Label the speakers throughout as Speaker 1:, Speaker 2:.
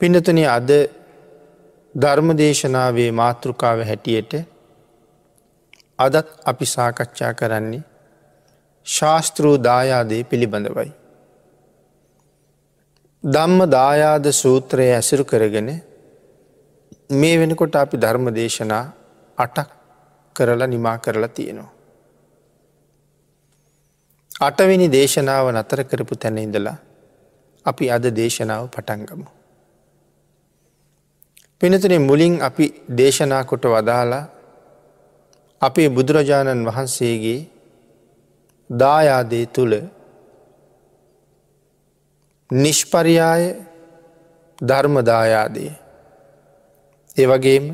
Speaker 1: පිනතුන අද ධර්මදේශනාවේ මාතෘකාව හැටියට අදත් අපි සාකච්ඡා කරන්නේ ශාස්තෘූ දායාදය පිළිබඳවයි. ධම්ම දායාද සූත්‍රය ඇසුරු කරගෙන මේ වෙනකොට අපි ධර්ම දේශනා අටක් කරලා නිමා කරලා තියෙනවා. අටවෙනි දේශනාව නතර කරපු තැන ඉඳලා අපි අද දේශනාව පටන්ගමු. පිනතුනේ මුලින් අපි දේශනා කොට වදාලා අපේ බුදුරජාණන් වහන්සේගේ දායාදේ තුළ නිෂ්පරියාය ධර්මදායාදය ඒවගේම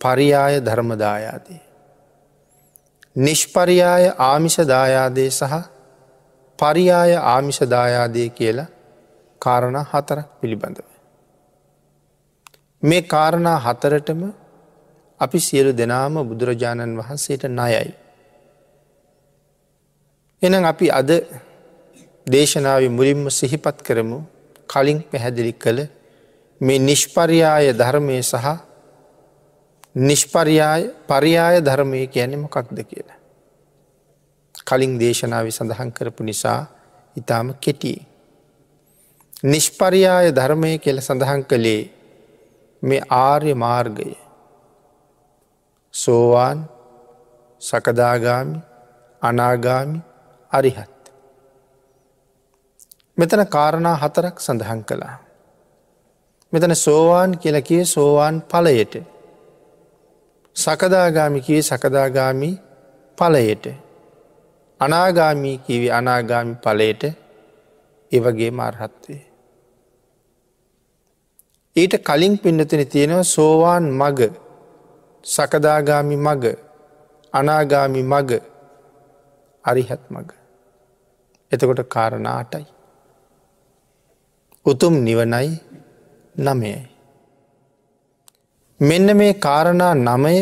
Speaker 1: පරියාය ධර්මදායාදය. නිෂ්පරියාය ආමිෂදායාදය සහ පරියාය ආමිෂදායාදය කියලා කාරණ හතරක් පිළිබඳව. මේ කාරණා හතරටම අපි සියලු දෙනාම බුදුරජාණන් වහන්සේට නයයි. එනම් අපි අද දේශනාව මුලින්ම සිහිපත් කරමු කලින් පැහැදිලි කළ මේ නිෂ්පරියාය ධර්මය සහ නිෂ්පරියාය පරියාය ධර්මය කියන්නේ මොකක්ද කියලා. කලින් දේශනාව සඳහන් කරපු නිසා ඉතාම කෙටිය. නිෂ්පරියාය ධර්මය කියල සඳහන් කළේ මේ ආර්ය මාර්ගය සෝවාන් සකදාගාමි අනාගාමි අරිහත්. මෙතන කාරණා හතරක් සඳහන් කළා. මෙතන සෝවාන් කියලකිය සෝවාන් පලයට සකදාගාමිකිවේ සකදාගාමි පලයට අනාගාමී කිවි අනාගාමි පලයට ඒවගේ මාර්හත්වේ. ඊට කලින් පින්නතින තියෙනවා සෝවාන් මග සකදාගාමි මග අනාගාමි මග අරිහත් මග. එතකොට කාරණාටයි. උතුම් නිවනයි නමයයි. මෙන්න මේ කාරණා නමය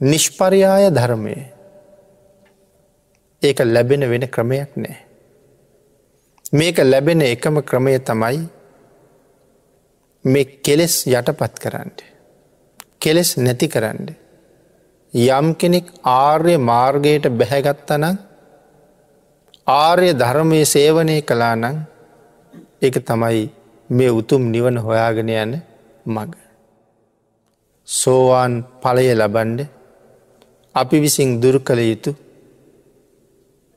Speaker 1: නිෂ්පරියාය ධර්මය ඒක ලැබෙන වෙන ක්‍රමයක් නෑ. මේක ලැබෙන එකම ක්‍රමය තමයි මේ කෙලෙස් යටපත් කරන්න. කෙලෙස් නැති කරන්න. යම් කෙනෙක් ආර්ය මාර්ගයට බැහැගත්තනං ආර්ය ධර්මය සේවනය කලා නං එක තමයි මේ උතුම් නිවන හොයාගෙන යන මග. සෝවාන් පලය ලබන්ඩ අපි විසින් දුරු කළ යුතු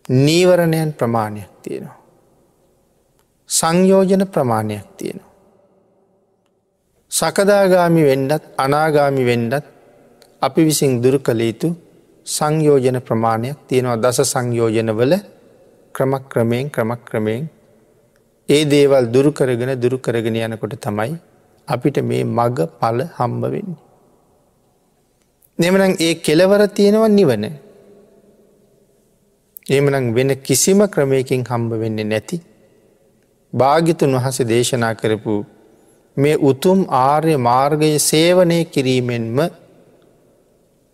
Speaker 1: නීවරණයන් ප්‍රමාණයක් තියෙනවා. සංයෝජන ප්‍රමාණයක් තියෙනවා. සකදාගාමි වෙන්ඩත් අනාගාමි වෙන්ඩත් අපි විසින් දුරු කළ යුතු සංයෝජන ප්‍රමාණයක් තියෙනවා දස සංයෝජනවල ක්‍රමක් ක්‍රමයෙන් ක්‍රමක් ක්‍රමයෙන් ඒ දේවල් දුරු කරගෙන දුරු කරගෙන යනකොට තමයි අපිට මේ මග පල හම්බ වෙන්නේ. නෙමනම් ඒ කෙලවර තියෙනව නිවන. එමනම් වෙන කිසිම ක්‍රමයකින් හම්බ වෙන්නේ නැති. භාගිතුන් වහස දේශනා කරපු මේ උතුම් ආර්ය මාර්ගය සේවනය කිරීමෙන්ම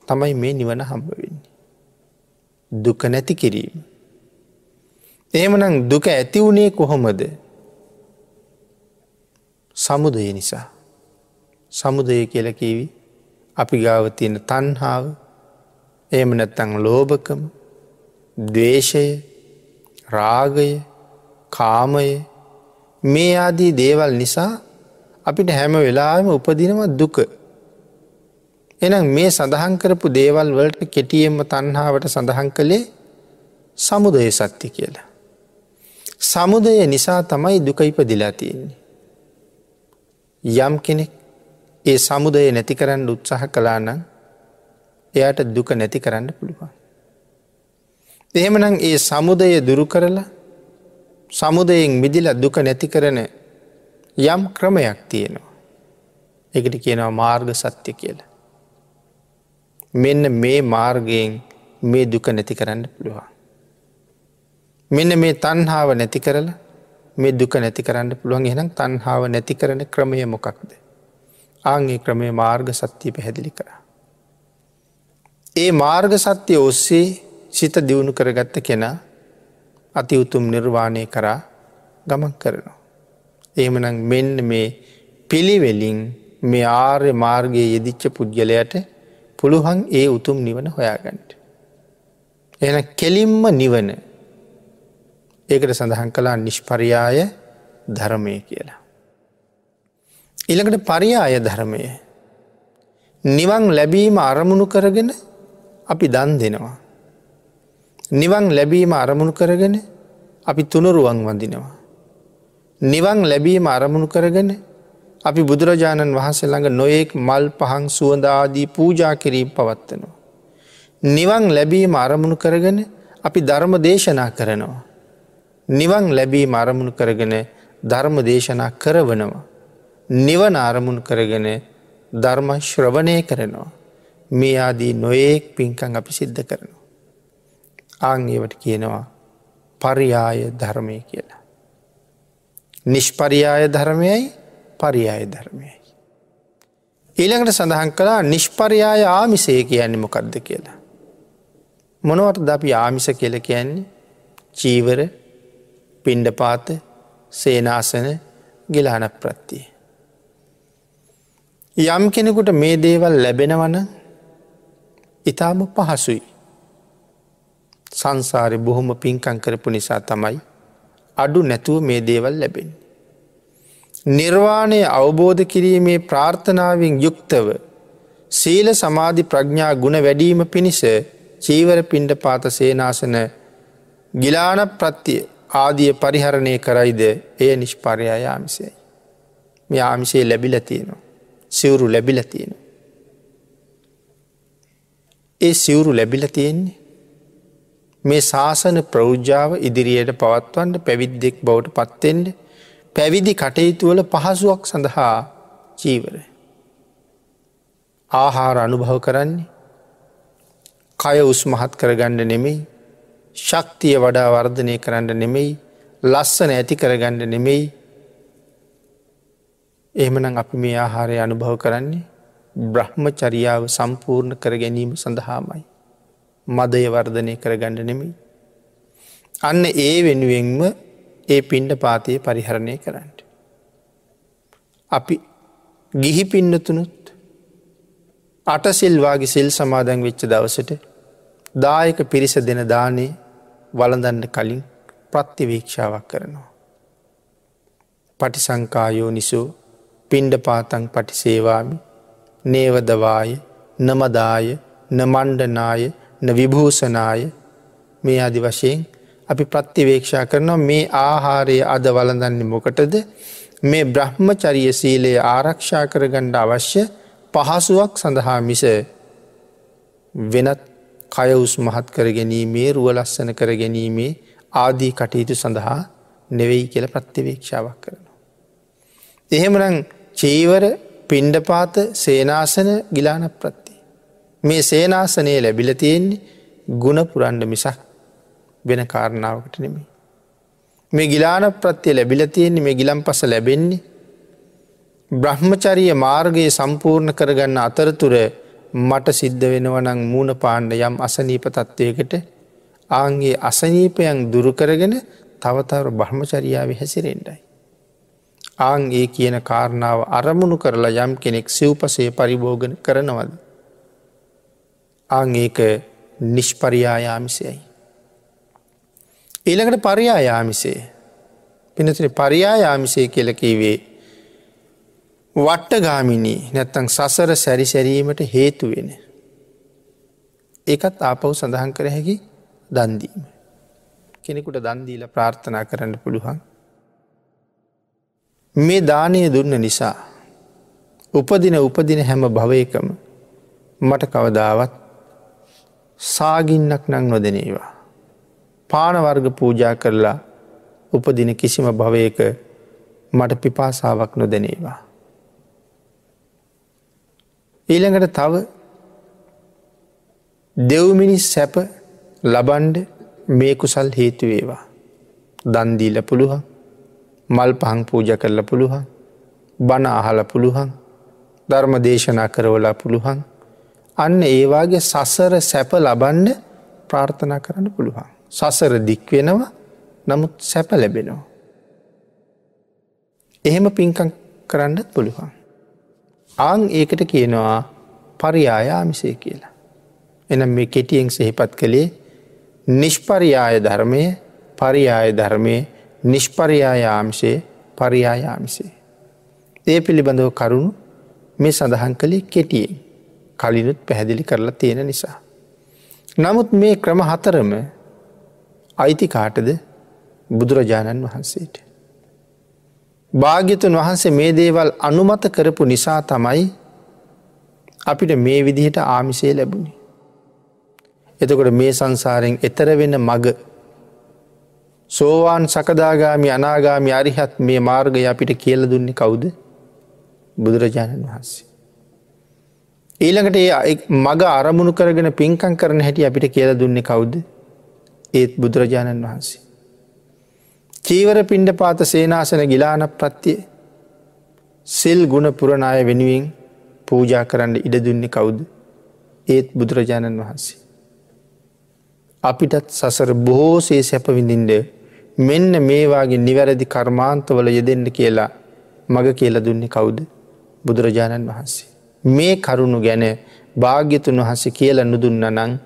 Speaker 1: තමයි මේ නිවන හම්බ වෙන්නේ. දුක නැති කිරීම. එහෙමනම් දුක ඇති වුණේ කොහොමද සමුදය නිසා. සමුදය කියලකිවි අපි ගාව තියෙන තන්හාාව එම නැත්තං ලෝභකම දවේශය රාගය කාමය මේ ආදී දේවල් නිසා අපිට හැම වෙලාම උපදිනව දුක. එනම් මේ සඳහන් කරපු දේවල් වලට කෙටියෙන්ම තන්හාාවට සඳහන් කළේ සමුදය සත්‍ය කියලා. සමුදය නිසා තමයි දුක ඉපදිලා තියෙන්නේ. යම් කෙනෙක් ඒ සමුදය නැති කරන්න උත්සාහ කලා නම් එයාට දුක නැති කරන්න පුළුවන්. එහෙමනම් ඒ සමුදය දුරු කරලා සමුදයෙන් මිදිල දුක නැති කරන යම් ක්‍රමයක් තියෙනවා. එකට කියනවා මාර්ග සත්‍ය කියලා. මෙන්න මේ මාර්ගයෙන් මේ දුක නැති කරන්න පුළුවන්. මෙන්න මේ තන්හාාව නැති කරලා මේ දුක නැති කරන්න පුළුවන් එනම් තන්හාාව නැති කරන ක්‍රමය මොකක්ද. ආංගේ ක්‍රමය මාර්ග සත්‍යය පැහැදිලි කර. ඒ මාර්ග සත්‍යය ඔස්සේ සිත දියුණු කරගත්ත කෙනා අති උතුම් නිර්වාණය කරා ගමන් කරනවා. එහෙමනම් මෙන්න මේ පිළිවෙලින් මේ ආර්ය මාර්ගයේ යෙදිච්ච පුද්ගලයට පුළුවන් ඒ උතුම් නිවන හොයාගන්නට. එන කෙලින්ම නිවන ඒකට සඳහන් කලා නිෂ්පරියාය ධර්මය කියලා. ඉළඟට පරියාය ධර්මය නිවන් ලැබීම අරමුණු කරගෙන අපි දන් දෙනවා. නිවන් ලැබීම අරමුණු කරගෙන අපි තුනුරුවන් වඳිනවා. නිවන් ලැබීම අරමුණු කරගෙන අපි බුදුරජාණන් වහන්සේ ළඟ නොයෙක් මල් පහන් සුවදාදී පූජා කිරීම පවත්වනවා. නිවන් ලැබීම අරමුණු කරගෙන අපි ධර්ම දේශනා කරනවා. නිවන් ලැබීම අරමුණු කරගෙන ධර්ම දේශනා කරවනවා. නිවන අරමුණු කරගෙන ධර්ම ශ්‍රවණය කරනවා. මේ ආදී නොයෙක් පින්කං අපි සිද්ධ කරනවා. ආංගේවට කියනවා පරියාය ධර්මය කියලා. නිෂ්පරියාය ධර්මයයි පරියාය ධර්මයයි. ඊළඟට සඳහන් කලා නිෂ්පරයාය ආමිසය කියන්නේ මොකක්ද කියලා. මොනවට ද අපි ආමිස කියල කියන්නේ චීවර පින්ඩපාත සේනාසන ගිලාන ප්‍රත්තිය. යම් කෙනෙකුට මේ දේවල් ලැබෙනවන ඉතාම පහසුයි. සංසාරය බොහොම පින්කං කරපු නිසා තමයි අඩු නැතුව මේ දේවල් ලැබෙන. නිර්වාණය අවබෝධ කිරීමේ ප්‍රාර්ථනාවෙන් යුක්තව සීල සමාධි ප්‍රඥා ගුණ වැඩීම පිණිස චීවර පින්ඩ පාත සේනාසන ගිලාන ප්‍රත්තිය ආදිය පරිහරණය කරයිද එය නිෂ්පරයා යාමිසයයි. මේ ආමිසේ ලැබිල තියෙනවා. සිවුරු ලැබිල තියෙනවා. ඒ සිවුරු ලැබිල තියෙන්නේ මේ ශාසන ප්‍රෞජ්ජාව ඉදිරියට පවත්වන්න පැවිද්දෙක් බවට පත්තෙන්ට පැවිදි කටයුතුවල පහසුවක් සඳහා චීවර. ආහාර අනුභව කරන්නේ කය උස්මහත් කරගණ්ඩ නෙමෙයි ශක්තිය වඩා වර්ධනය කරන්න නෙමෙයි ලස්සන ඇති කරගණ්ඩ නෙමෙයි එහෙමනම් අපි මේ ආහාරය අනුභව කරන්නේ බ්‍රහ්ම චරියාව සම්පූර්ණ කර ගැනීම සඳහාමයි. මදය වර්ධනය කරගණ්ඩ නෙමෙයි. අන්න ඒ වෙනුවෙන්ම ඒ පින්ඩ පාතිය පරිහරණය කරන්නට. අපි ගිහි පින්නතුනුත් අටසිල්වාගේ සිල් සමාදැන් වෙච්ච දවසට දායක පිරිස දෙන දානේ වලඳන්න කලින් ප්‍රත්තිවීක්ෂාවක් කරනවා. පටිසංකායෝ නිසෝ පින්ඩ පාතන් පටිසේවාමි නේවදවාය නමදාය නමණ්ඩනාය න විභූසනාය මේ අදි වශයෙන් අපි ප්‍රත්තිවේක්ෂා කරනවා මේ ආහාරය අද වලඳන්නේ මොකටද මේ බ්‍රහ්මචරිය සීලයේ ආරක්ෂා කරගණ්ඩ අවශ්‍ය පහසුවක් සඳහා මිස වෙනත් කයවුස් මහත් කර ගැනීමේ රුව ලස්සන කර ගැනීමේ ආදී කටයුතු සඳහා නෙවෙයි කියල ප්‍රත්තිවේක්ෂාවක් කරනවා. එහෙමරං චීවර පින්ඩපාත සේනාසන ගිලාන ප්‍රත්ති. මේ සේනාසනය ලැබිල තියෙන්නේ ගුණ පුරන්ඩ මිසක් වෙන කාරණාවකට නෙමේ. මේ ගිලාන ප්‍රත්තිය ලැබිල තියෙන්නේ මේ ගිලම් පස ලැබෙන්නේ බ්‍රහ්මචරිය මාර්ගයේ සම්පූර්ණ කරගන්න අතරතුර මට සිද්ධ වෙනවනං මූුණ පාණ්ඩ යම් අසනීප තත්ත්වයකට ආන්ගේ අසනීපයන් දුරුකරගෙන තවතවර බ්‍රහ්මචරියාව හැසිරෙන්ඩයි. ආං ඒ කියන කාරණාව අරමුණු කරලා යම් කෙනෙක් සිව්පසේ පරිභෝගන කරනවද. ආං ඒක නිෂ්පරියායාමිසයයි. ඊළඟට පරියායාමිසේ පිනතින පරියායාමිසේ කියලකීවේ වට්ටගාමිනී නැත්තං සසර සැරිසැරීමට හේතුවෙන. ඒකත් ආපව් සඳහන් කර හැකි දන්දීම. කෙනෙකුට දන්දීල ප්‍රාර්ථනා කරන්න පුළුවන්. මේ දානය දුන්න නිසා උපදින උපදින හැම භවයකම මට කවදාවත් සාගින්නක් නං නොදනේවා. පානවර්ග පූජා කරලා උපදින කිසිම භවයක මට පිපාසාවක් නොදනේවා. ඊළඟට තව දෙව්මිනිස් සැප ලබන්ඩ මේ කුසල් හේතුවේවා. දන්දීල පුළුවන් මල් පහන් පූජ කරල පුළුවන් බණ අහල පුළුවන් ධර්ම දේශනා කරවලා පුළුවන් අන්න ඒවාගේ සසර සැප ලබන්ඩ ප්‍රාර්ථනා කරන්න පුළුවන්. සසර දික්වෙනවා නමුත් සැප ලැබෙනවා. එහෙම පින්කං කරන්නත් පුළුවන්. ආං ඒකට කියනවා පරියායාමිසය කියලා. එනම් මේ කෙටියෙන් සෙහිපත් කළේ නිෂ්පරියාය ධර්මය පරියාය ධර්මය නිෂ්පරියායාමිසේ පරියායාමිසේ. ඒ පිළිබඳව කරුණු මේ සඳහන් කළේ කෙටියෙන් කලිනුත් පැහැදිලි කරලා තියෙන නිසා. නමුත් මේ ක්‍රම හතරම අයිති කාටද බුදුරජාණන් වහන්සේට. භාග්‍යතුන් වහන්සේ මේ දේවල් අනුමත කරපු නිසා තමයි අපිට මේ විදිහට ආමිසේ ලැබුණි. එතකොට මේ සංසාරයෙන් එතර වෙන මග සෝවාන් සකදාගාමි අනාගාමි අරිහත් මේ මාර්ගය අපිට කියල දුන්නේ කවුද බුදුරජාණන් වහන්සේ. ඊළඟට ඒ මග අරමුණු කරගෙන පින්කං කරන හැටි අපිට කියල දුන්නේ කවුද ඒත් බුදුරජාණන් වහන්සේ. චීවර පිණ්ඩ පාත සේනාසන ගිලාන ප්‍රත්තිය සෙල් ගුණ පුරණාය වෙනුවෙන් පූජා කරන්න ඉඩ දුන්නේ කවුද ඒත් බුදුරජාණන් වහන්සේ. අපිටත් සසර බොහෝසේ සැපවිඳින්ඩ මෙන්න මේවාගේ නිවැරදි කර්මාන්තවල යෙදෙන්ට කියලා මග කියල දුන්නේ කවුද බුදුරජාණන් වහන්සේ. මේ කරුණු ගැන භාග්‍යතුන් වහස කියල නුදුන්න නං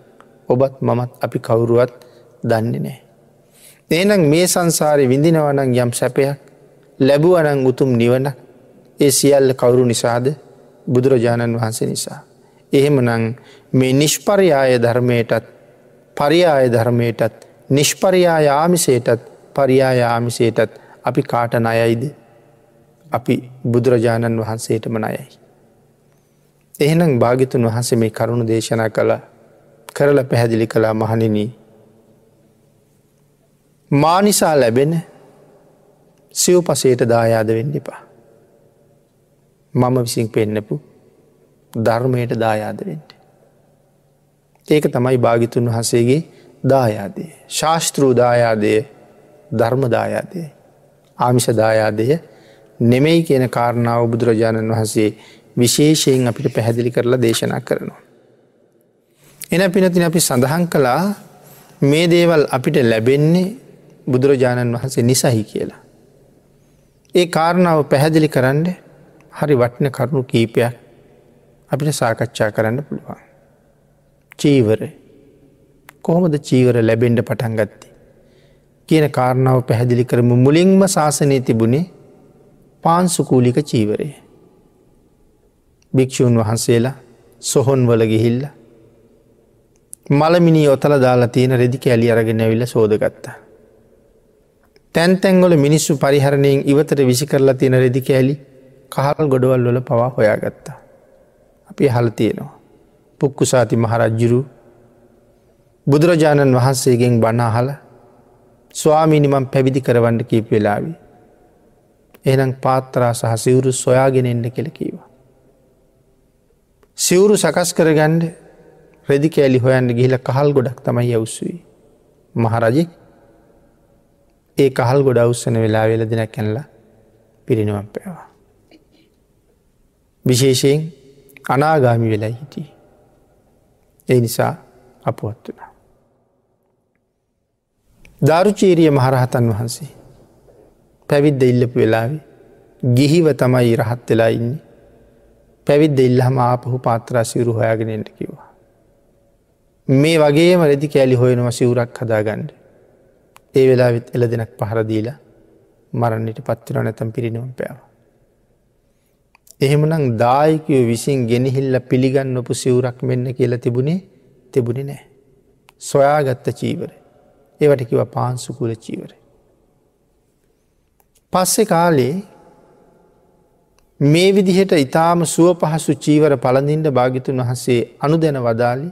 Speaker 1: ඔබත් මමත් අපි කවුරුවත් දන්නේ නෑ. ඒනම් මේ සංසාරය විඳිනවනං යම් සැපයක් ලැබුවනං උතුම් නිවන ඒ සියල්ල කවුරු නිසාද බුදුරජාණන් වහන්සේ නිසා. එහෙමනං මේ නිෂ්පරයාය ධර්මයටත් පරියාය ධර්මයටත් නිෂ්පරයා යාමිසේටත් පරියා යාමිසේටත් අපි කාට නයයිද අපි බුදුරජාණන් වහන්සේටම නයයි. එහෙනම් භාගිතුන් වහන්සේ මේ කරුණු දේශනා කළ කරල පැහැදිලි කලා මහනිනී මා නිසා ලැබෙන සිව් පසේට දායාද වෙන්න එපා. මම විසින් පෙන්නපු ධර්මයට දායාදවෙන්ට. ඒක තමයි භාගිතුන් වහසේගේ දායාදය. ශාස්තෘූ දායාදය ධර්මදායාදය. ආමිෂ දායාදය නෙමෙයි කියන කාරණාව බුදුරජාණන් වහසේ විශේෂයෙන් අපිට පැහැදිලි කරලා දේශනා කරනවා. එන පිනතින අපි සඳහන් කළා මේ දේවල් අපිට ලැබෙන්නේ බුදුරජාණන් වහන්සේ නිසහි කියලා. ඒ කාරණාව පැහැදිලි කරන්න හරි වටන කරුණු කීපයක් අපිට සාකච්ඡා කරන්න පුළුවන්. චීවර කොහොමද චීවර ලැබෙන්ඩ පටන් ගත්ති. කියන කාරණාව පැහැදිලි කරම මුලින්ම ශාසනය තිබුණේ පාන්සුකූලික චීවරය. භික්‍ෂූන් වහන්සේලා සොහොන් වල ගිහිල්ල මළමිනි ඔතල දාලා තියෙන රෙදි කෑලි අරගෙන ඇවිල්ල සෝදගත්තා. තැන්තැන්ගොල මිනිස්සු පරිහරණයෙන් ඉවතට විසි කරලා තියෙන රෙදි කෑලි කහල් ගොඩවල් වල පවා හොයාගත්තා. අපි හල තියෙනවා. පුක්කුසාති මහරජ්ජුරු බුදුරජාණන් වහන්සේගෙන් බනාහල ස්වාමීනිමම් පැවිදි කරවන්න කීප වෙලාවි. එනම් පාත්තරා සහ සිවුරු සොයාගෙන එන්න කෙළ කීවා. සිවුරු සකස් කරගන්ඩ රෙදි කෑලි හොයන්න ගිහිල කහල් ගොඩක් තමයි යවස්සුයි. මහරජෙක් ඒ කහල් ගොඩ උත්සන වෙලා වෙල දෙන කැනලා පිරිනිවම් පෑවා. විශේෂයෙන් අනාගාමි වෙලා හිටිය. ඒ නිසා අපුවත් වනා. ධරුචීරිය මහරහතන් වහන්සේ පැවිද්ද ඉල්ලපු වෙලාවේ ගිහිව තමයි රහත් වෙලා ඉන්න පැවිද්ද ඉල්ලහම ආපහු පාත්‍රා සිවරු හොයාගෙනෙන්ට කිවා. මේ වගේ මරදි කෑලි හොයනවා සිවරක් හදාගන්නඩ ඒ වෙලාවෙත් එල දෙනක් පහරදීලා මරන්නට පත්වර නැතම් පිරිනුවම් පෑව. එහෙමනම් දායකයෝ විසින් ගෙනහිල්ල පිළිගන්න ඔපු සිවුරක් මෙන්න කියලා තිබුණේ තිබුණි නෑ. සොයාගත්ත චීවර. ඒවට කිව පාන්සුකුල චීවර. පස්සෙ කාලේ මේ විදිහට ඉතාම සුව පහසු චීවර පලඳින්ට භාගිතුන් වහසේ අනු දැන වදාලි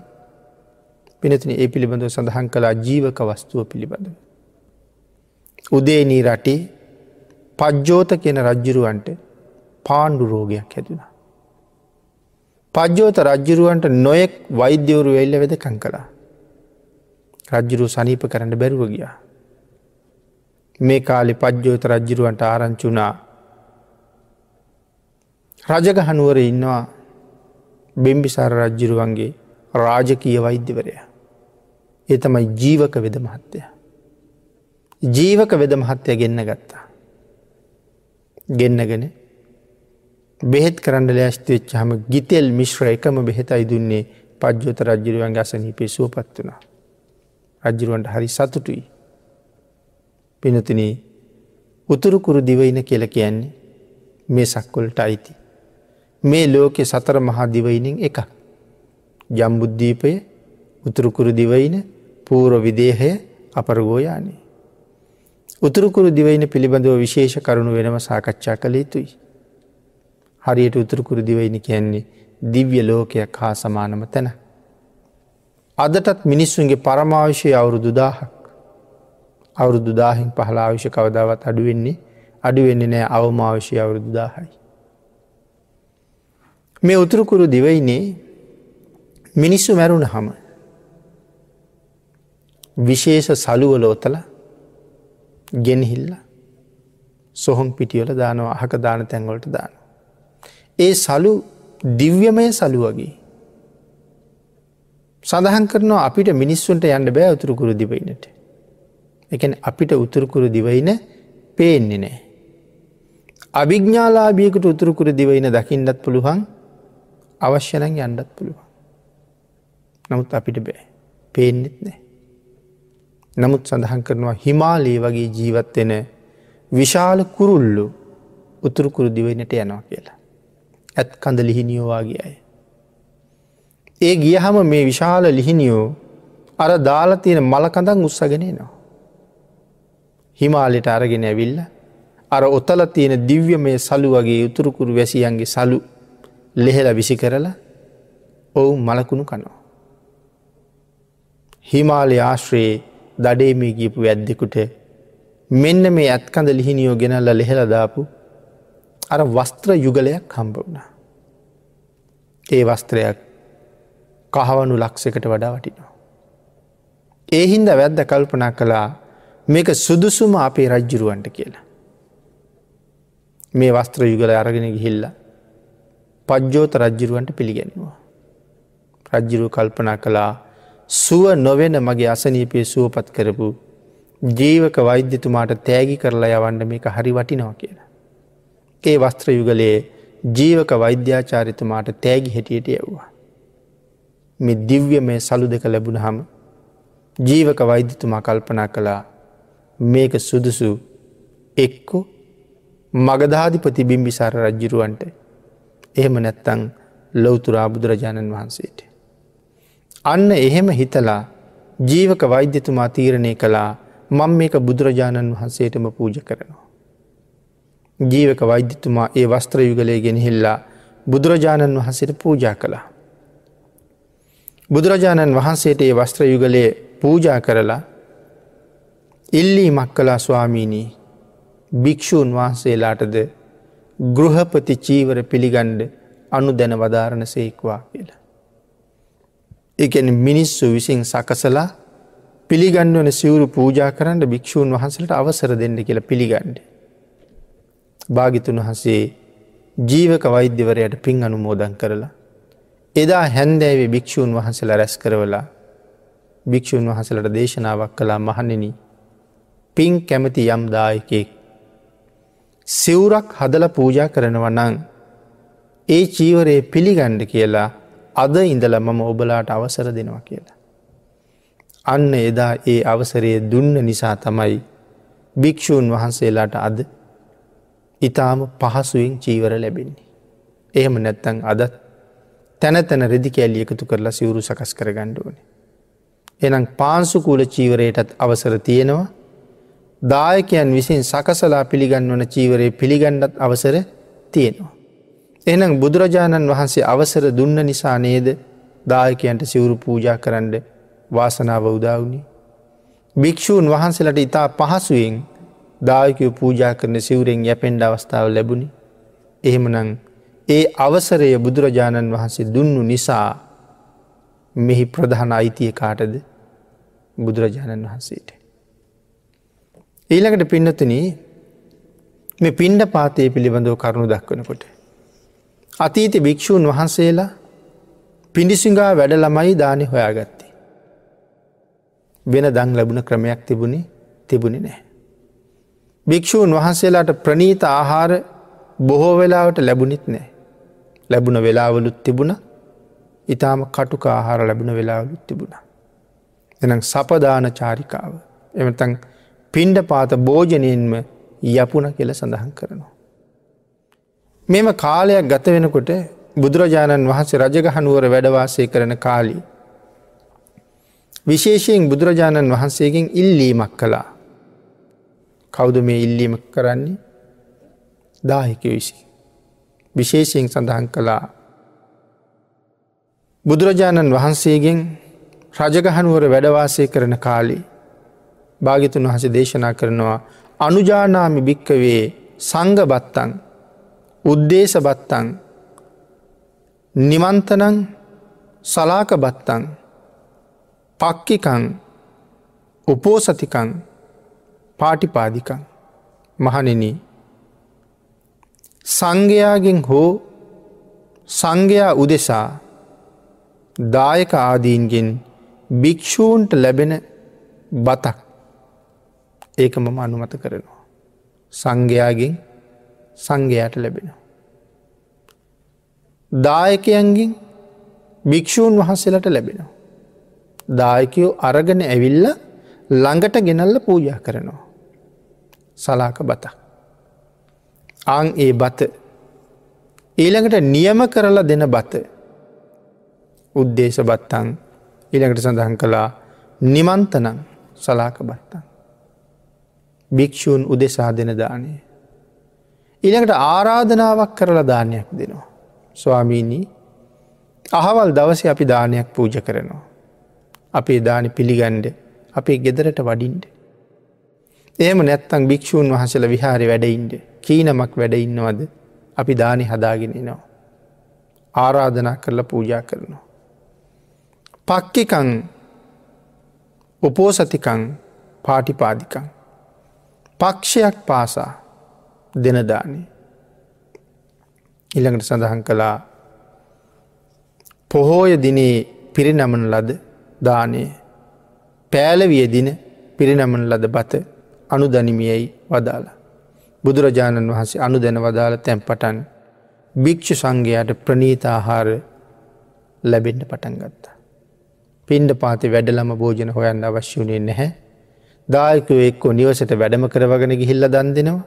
Speaker 1: පිනතින ඒ පිළිබඳව සඳහන් කලා ජීවක වස්තුව පිළිබඳව. උදේනී රටේ පජ්ජෝත කියන රජ්ජුරුවන්ට පාණ්ඩු රෝගයක් හැදුනා. පජ්ජෝත රජ්ජුරුවන්ට නොයෙක් වෛද්‍යවරු වෙල්ල වෙදකං කළා. රජ්ජුරු සනීප කරන්න බැරුව ගියා. මේ කාලෙ පජ්ජෝත රජ්ජුරුවන්ට ආරංචුනා රජගහනුවර ඉන්නවා බෙම්බිසාර රජ්ජුරුවන්ගේ රාජකීය වෛද්‍යවරය. ඒ තමයි ජීවක වෙද මහත්තය. ජීවක වෙද මහත්තය ගෙන්න්න ගත්තා. ගෙන්නගෙන බෙහෙත් කරන්න ලෑස්ති වෙච්ච හම ගිතෙල් මිශ්‍ර එකම බෙහෙතයි දුන්නේ පජ්‍යෝත රජ්ජිරුවන්ගේ අසනීපේ සුවපත් වනා. රජ්ජිරුවන්ට හරි සතුටුයි. පිනතින උතුරුකුරු දිවයින කියල කියන්නේ මේ සක්කොල්ට අයිති. මේ ලෝකෙ සතර මහා දිවයිනින් එක. ජම්බුද්ධීපය උතුරුකුරු දිවයින පූරෝ විදේහය අපරගෝයානේ. උතුරුකුරු දිවයින පිළිබඳව විශේෂ කරුණු වෙනම සාකච්ඡා කළ යුතුයි. හරියට උතුරුකුරු දිවයිනි කියන්නේ දිව්‍ය ලෝකයක් හා සමානම තැන. අදටත් මිනිස්සුන්ගේ පරමාවිශය අවුරුදු දාහක් අවුරුදු දාහින් පහලාවිශ කවදාවත් අඩුවෙන්නේ අඩුවෙන්නේ නෑ අවමාවිශය අවුරුදු දාහයි. මේ උතුරුකුරු දිවයිනේ මිනිස්සු මැරුණ හම විශේෂ සලුවල ඔතල ගෙනහිල්ල සොහොම් පිටියල දානවා අහක දාන තැන්වලට දාන. ඒ සලු දිව්‍යමය සලු වගේ. සඳහන් කරනවා අපිට මිනිස්සුන්ට යන්න බෑ උතුරුකුරු දිවයිනට. එකන අපිට උතුරුකුරු දිවයින පේන්නේ නෑ. අභිග්ඥාලාබියකට උතුරුකුරු දිවයින දකිින්ඩත් පුළුවන් අවශ්‍යනං යන්නත් පුළුවන්. නමුත් අපිට බෑ පේනෙත් නෑ. නමුත් සඳහන් කරනවා හිමාලයේ වගේ ජීවත්වෙන විශාල කුරුල්ලු උතුරුකුරු දිවයිනට යනවා කියලා. ඇත් කඳ ලිහිනියෝවාගේ අය. ඒ ගියහම මේ විශාල ලිහිනියෝ අර දාලා තියෙන මලකඳන් උත්සගෙනේ නවා. හිමාලෙට අරගෙන ඇවිල්ල අර ඔතල තියෙන දිව්‍ය මේ සලු වගේ උතුරුකුරු වැසියන්ගේ සලු ලෙහෙල විසි කරලා ඔවුන් මලකුණු කනවා. හිමාලය ආශ්‍රයේ දඩේමී ගියපු වැද්දෙකුට මෙන්න මේ ඇත්කඳ ලිහිනියෝ ගෙනල්ල ලෙහෙලදාපු අර වස්ත්‍ර යුගලයක් හම්බ වුණා. ඒ වස්ත්‍රයක් කහවනු ලක්සකට වඩා වටිනවා. ඒහින්ද වැද්ද කල්පනා කළා මේක සුදුසුම අපේ රජ්ජුරුවන්ට කියලා. මේ වස්ත්‍ර යුගල අරගෙන ගිහිල්ල පජ්ජෝත රජ්ජුරුවන්ට පිළිගැනවා. රජ්ජිරු කල්පනා කළා සුව නොවෙන මගේ අසනීපය සුවපත් කරපු ජීවක වෛද්‍යතුමාට තෑගි කරලා යවන්න මේක හරි වටිනවා කියලා. ඒ වස්ත්‍ර යුගලයේ ජීවක වෛද්‍යාචාරිතුමාට තෑගි හැටියට යව්වා. මෙ දිව්‍ය මේ සලු දෙක ලැබුණ හම ජීවක වෛද්‍යතුමා කල්පනා කළා මේක සුදුසු එක්කු මගධාධිපති බිම්බිසාර රජ්ජිරුවන්ට එහෙම නැත්තං ලොවතුරා බුදුරජාණන් වහන්සේට. අන්න එහෙම හිතලා ජීවක වෛද්‍යතුමා තීරණය කළා මං මේක බුදුරජාණන් වහන්සේටම පූජ කරනවා. ජීවක වෛද්‍යතුමා ඒ වස්ත්‍ර යුගලය ගෙනහිල්ලා බුදුරජාණන් වහන්සේට පූජා කළා. බුදුරජාණන් වහන්සේට ඒ වස්ත්‍ර යුගලයේ පූජා කරලා ඉල්ලී මක් කලා ස්වාමීණී භික්‍ෂූන් වහන්සේලාටද ගෘහපති චීවර පිළිගණ්ඩ අනු දැන වදාරණ සේක්වා කියලා. එකන මිනිස්සු විසින් සකසලා පිළිගන්නවන සිවරු පූජා කරන්න භික්‍ෂූන් වහන්සලට අවසර දෙන්න කියලා පිළිගණ්ඩ. භාගිතුන් වහසේ ජීවක වෛද්‍යවරයට පින් අනුමෝදන් කරලා. එදා හැන්දෑවේ භික්‍ෂූන් වහන්සල රැස් කරවලා භික්‍ෂූන් වහසලට දේශනාවක් කලා මහනෙන පින් කැමති යම් දායකෙක්. සිවුරක් හදල පූජා කරනව නං ඒ චීවරයේ පිළිගණ්ඩ කියලා අද ඉඳල මම ඔබලාට අවසර දෙනවා කියලා. අන්න එදා ඒ අවසරයේ දුන්න නිසා තමයි භික්‍ෂූන් වහන්සේලාට අද ඉතාම පහසුවෙන් චීවර ලැබෙන්නේ. එහෙම නැත්තං අදත් තැන තැන රෙදි කෑල්ලි එකතු කරලා සිවුරු සකස් කර ගණ්ඩුවන. එනම් පාන්සුකූල චීවරයටත් අවසර තියෙනවා දායකයන් විසින් සකසලා පිළිගන්වන චීවරයේ පිළිගණ්ඩත් අවසර තියෙනවා. එනම් බුදුරජාණන් වහන්සේ අවසර දුන්න නිසා නේද දායකයන්ට සිවුරු පූජා කරන්න වාසනාව උදාවුණි. භික්‍ෂූන් වහන්සේලට ඉතා පහසුවෙන් දායකව පූජා කරන සිවුරෙන් යැපෙන්ඩ අවස්ථාව ලැබුණි. එහෙමනං ඒ අවසරය බුදුරජාණන් වහන්සේ දුන්නු නිසා මෙහි ප්‍රධාන අයිතිය කාටද බුදුරජාණන් වහන්සේට. ඊළඟට පින්නතුන මේ පින්ඩ පාතය පිළිබඳව කරුණු දක්වනකොට. අතීත භික්‍ෂූන් වහන්සේලා පිඩිසිංගා වැඩ ළමයි දානය හොයාගත්තේ. වෙන දං ලැබුණ ක්‍රමයක් තිබුණේ තිබුණි නෑ. භික්‍ෂූන් වහන්සේලාට ප්‍රනීත ආහාර බොහෝ වෙලාවට ලැබුණෙත් නෑ. ලැබුණ වෙලාවලුත් තිබුණ ඉතාම කටුක ආහාර ලැබුණ වෙලාවලුත් තිබුණ. එනම් සපදාන චාරිකාව. එමතන් පින්ඩ පාත භෝජනයෙන්ම යපුන කියල සඳහන් කරනවා. මෙම කාලයක් ගත වෙනකොට බුදුරජාණන් වහන්සේ රජගහනුවර වැඩවාසය කරන කාලී. විශේෂයෙන් බුදුරජාණන් වහන්සේගෙන් ඉල්ලීමක් කළා. කෞුද මේ ඉල්ලීම කරන්නේ දාහික විසි. විශේෂයෙන් සඳහන් කළා. බුදුරජාණන් වහන්සේගෙන් රජගහනුවර වැඩවාසය කරන කාලේ භාගිතුන් වහස දේශනා කරනවා අනුජානාමි භික්කවේ සංග බත්තන් උද්දේශ බත්තන් නිමන්තනං සලාක බත්තන් පක්කිකං උපෝසතිකං පාටිපාදිකං. මහනෙන සංඝයාගෙන් හෝ සංඝයා උදෙසා දායක ආදීන්ගෙන් භික්‍ෂූන්ට ලැබෙන බතක් ඒක මම අනුමත කරනවා. සංඝයාගෙන් සංඝයාට ලැබෙනවා. දායකයන්ගෙන් භික්‍ෂූන් වහන්සේලට ලැබෙනවා. දායකයෝ අරගෙන ඇවිල්ල ළඟට ගෙනල්ල පූජා කරනවා. සලාක බතක්. අං ඒ බත ඊළඟට නියම කරලා දෙන බත උද්දේශ බත්තං ඊළඟට සඳහන් කළා නිමන්තනං සලාක බත්තං. භික්‍ෂූන් උදෙසා දෙන දානය. ඊළඟට ආරාධනාවක් කරලා දානයක් දෙනවා. ස්වාමීණී අහවල් දවස අපි දානයක් පූජ කරනවා. අපේ දානි පිළිගණ්ඩ අපේ ගෙදරට වඩින්ට. ඒම නැත්තං භික්‍ෂූන් වහසල විහාරි වැඩයින්ට කීනමක් වැඩඉන්නවද අපි දානි හදාගෙනනවා. ආරාධනා කරලා පූජා කරනවා. පක්කිකං උපෝසතිකං පාටිපාදිකං. පක්ෂයක් පාසා දෙනදානේ. ඉළඟට සඳහන් කළා පොහෝය දිනේ පිරිනමන ලද දානය පෑලවිය දින පිරිනමන ලද බත අනුදනිමියයි වදාලා. බුදුරජාණන් වහන්සේ අනු දැන වදාළ තැන් පටන් භික්‍ෂු සංඝයාට ප්‍රනීතාහාර ලැබෙන්ට පටන් ගත්තා. පින්ඩ පාති වැඩලම භෝජන හොයන්න අවශ්‍ය වනේ නැහැ. දායකව එක්කෝ නිවසට වැඩම කරවගෙන ගිහිල්ල දන් දෙෙනවා.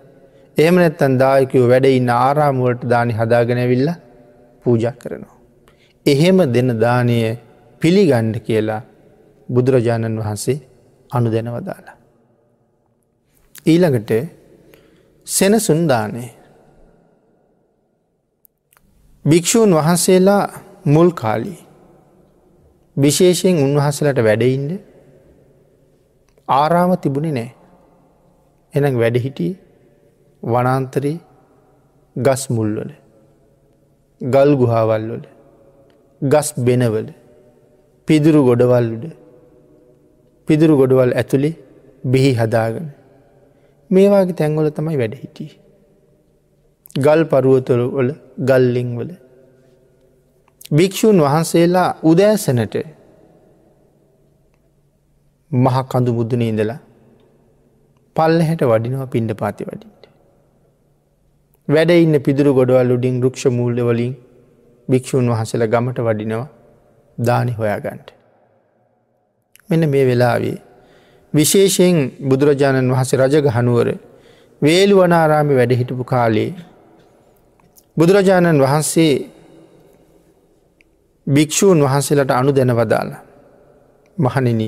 Speaker 1: එහම නැත්තන් දායකව වැඩඉන්න ආරාමුවලට දානි හදාගෙනැවිල්ල පූජ කරනවා. එහෙම දෙන දානය පිළිගණ්ඩ කියලා බුදුරජාණන් වහන්සේ අනු දැනවදාලා. ඊළඟට සෙනසුන්දානය භික්‍ෂූන් වහන්සේලා මුල් කාලී විශේෂයෙන් උන්වහසලට වැඩඉන්ඩ ආරාම තිබුණේ නෑ එන වැඩහිටිය වනාන්තරී ගස් මුල්වල ගල් ගුහාවල්වල ගස් බෙනවල පිදුරු ගොඩවල්ලුඩ පිදුරු ගොඩවල් ඇතුළේ බිහි හදාගන මේවාගේ තැන්වල තමයි වැඩ හිටිය. ගල් පරුවතොළ වල ගල්ලිංවල. භික්‍ෂූන් වහන්සේලා උදෑසනට මහ කඳු මුදුන ඉඳලා පල්ල හැට වඩිනවා පින්ඩ පාති වඩින්ට. වැඩ ඉන්න පිදුරු ගොඩවල් උඩින් රුක්ෂ මූල්ල වලින් භික්‍ෂූන් වහසල ගමට වඩිනවා දානි හොයාගන්ට. මෙන්න මේ වෙලාවේ විශේෂයෙන් බුදුරජාණන් වහස රජගහනුවර වේලු වනාරාමි වැඩහිටපු කාලේ බුදුරජාණන් වහන්සේ භික්‍ෂූන් වහන්සේලට අනු දැනවදාල මහනින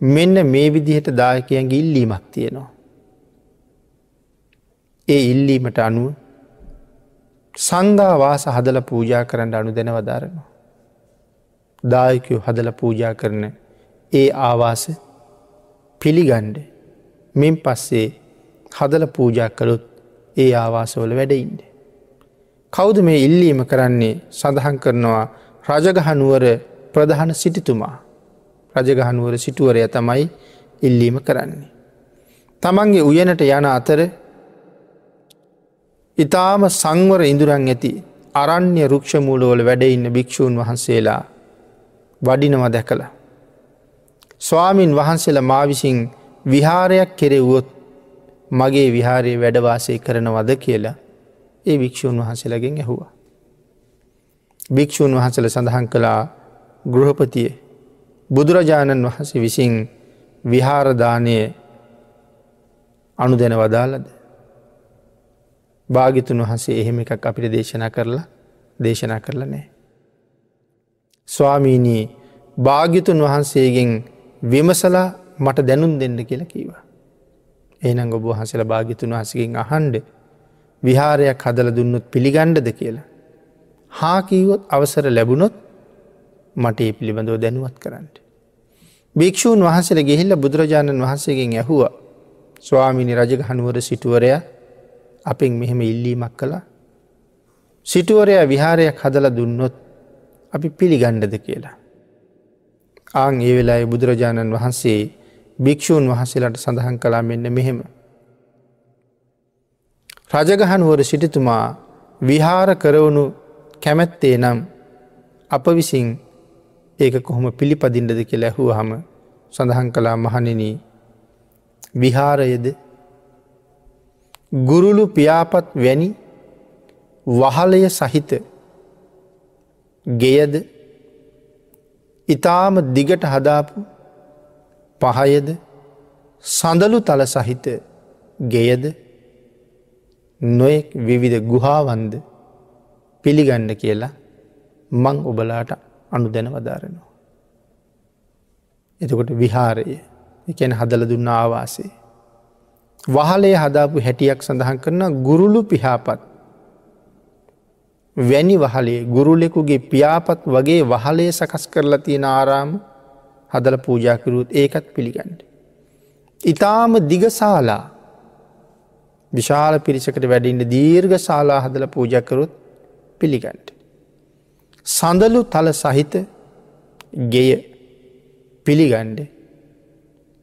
Speaker 1: මෙන්න මේ විදිහට දායකයන්ගේ ඉල්ලීමක් තියෙනවා. ඒ ඉල්ලීමට අනුව සංගාවාස හදල පූජා කරන්න අනු දැනවදාරනවා. දායකයෝ හදල පූජා කරන ඒ ආවාස පිළිගණ්ඩ මෙන් පස්සේ හදල පූජා කළොත් ඒ ආවාසවල වැඩඉන්ඩ. කෞුද මේ ඉල්ලීම කරන්නේ සඳහන් කරනවා රජගහනුවර ප්‍රධාන සිටිතුමා රජගහනුවර සිටුවරය තමයි ඉල්ලීම කරන්නේ. තමන්ගේ උයනට යන අතර ඉතාම සංවර ඉඳුරන් ඇති අරණ්‍ය රුක්ෂමූලෝල වැඩඉන්න භික්‍ෂූන් වහන්සේලා වඩිනව දැකලා. ස්වාමීන් වහන්සේලා මා විසින් විහාරයක් කෙරෙව්වොත් මගේ විහාරයේ වැඩවාසය කරනවද කියලා ඒ භික්‍ෂූන් වහන්සේලගෙන් ඇහුවා. භික්‍ෂූන් වහසල සඳහන් කළා ගෘහපතිය බුදුරජාණන් වහන්සේ විසින් විහාරදානය අනු දැන වදාලද. භාගිතුන් වහන්සේ එහෙම එකක් අපිට දේශනා කරලා දේශනා කරලා නෑ. ස්වාමීනී භාගිතුන් වහන්සේගෙන් විමසලා මට දැනුම් දෙන්න කියලා කීවා. ඒනං ඔබ වහසල භාගිතුන් වහසකින් අහන්ඩ විහාරයක් හදල දුන්නොත් පිළිගණ්ඩද කියලා. හාකීවොත් අවසර ලැබුණොත් මට ඒ පිළිබඳව දැනුවත් කරන්නට. භික්‍ෂූන් වහසල ගෙහිල්ල බුදුරජාණන් වහන්සේගෙන් ඇහුව ස්වාමිනි රජගහනුවර සිටුවරය අපෙන් මෙහෙම ඉල්ලීමක් කළා. සිටුවරයා විහාරයක් හදල දුන්නොත් අපි පිළිගණ්ඩද කියලා. ආං ඒ වෙලා බුදුරජාණන් වහන්සේ භික්‍ෂූන් වහසලට සඳහන් කලා මෙන්න මෙහෙම. රජගහනුවර සිටිතුමා විහාර කරවුණු කැමැත්තේ නම් අප විසින් ඒක කොහොම පිළිපදින්ටද කිය ලැහුව හම සඳහන් කලා මහනෙන විහාරයද ගුරුලු පියාපත් වැනි වහලය සහිත ගෙයද ඉතාම දිගට හදාපු පහයද සඳලු තල සහිත ගෙයද නොයෙක් විවිධ ගුහාවන්ද පිළිගන්න කියලා මං ඔබලාට අනු දැන වදාරනවා. එතකොට විහාරය එකැන හදල දුන්න ආවාසේ. වහලේ හදාපු හැටියක් සඳහන් කරන ගුරුලු පිහාපත් වැනි වහලේ ගුරුලෙකුගේ පියාපත් වගේ වහලේ සකස් කරලා තියෙන ආරාම හදල පූජාකරුත් ඒකත් පිළිගන්නඩ. ඉතාම දිගසාලා විශාල පිරිසකට වැඩින්න දීර්ඝ ශාලා හදල පූජකරුත් පිළිගන්ට. සඳලු තල සහිත ගෙය පිළිගණ්ඩ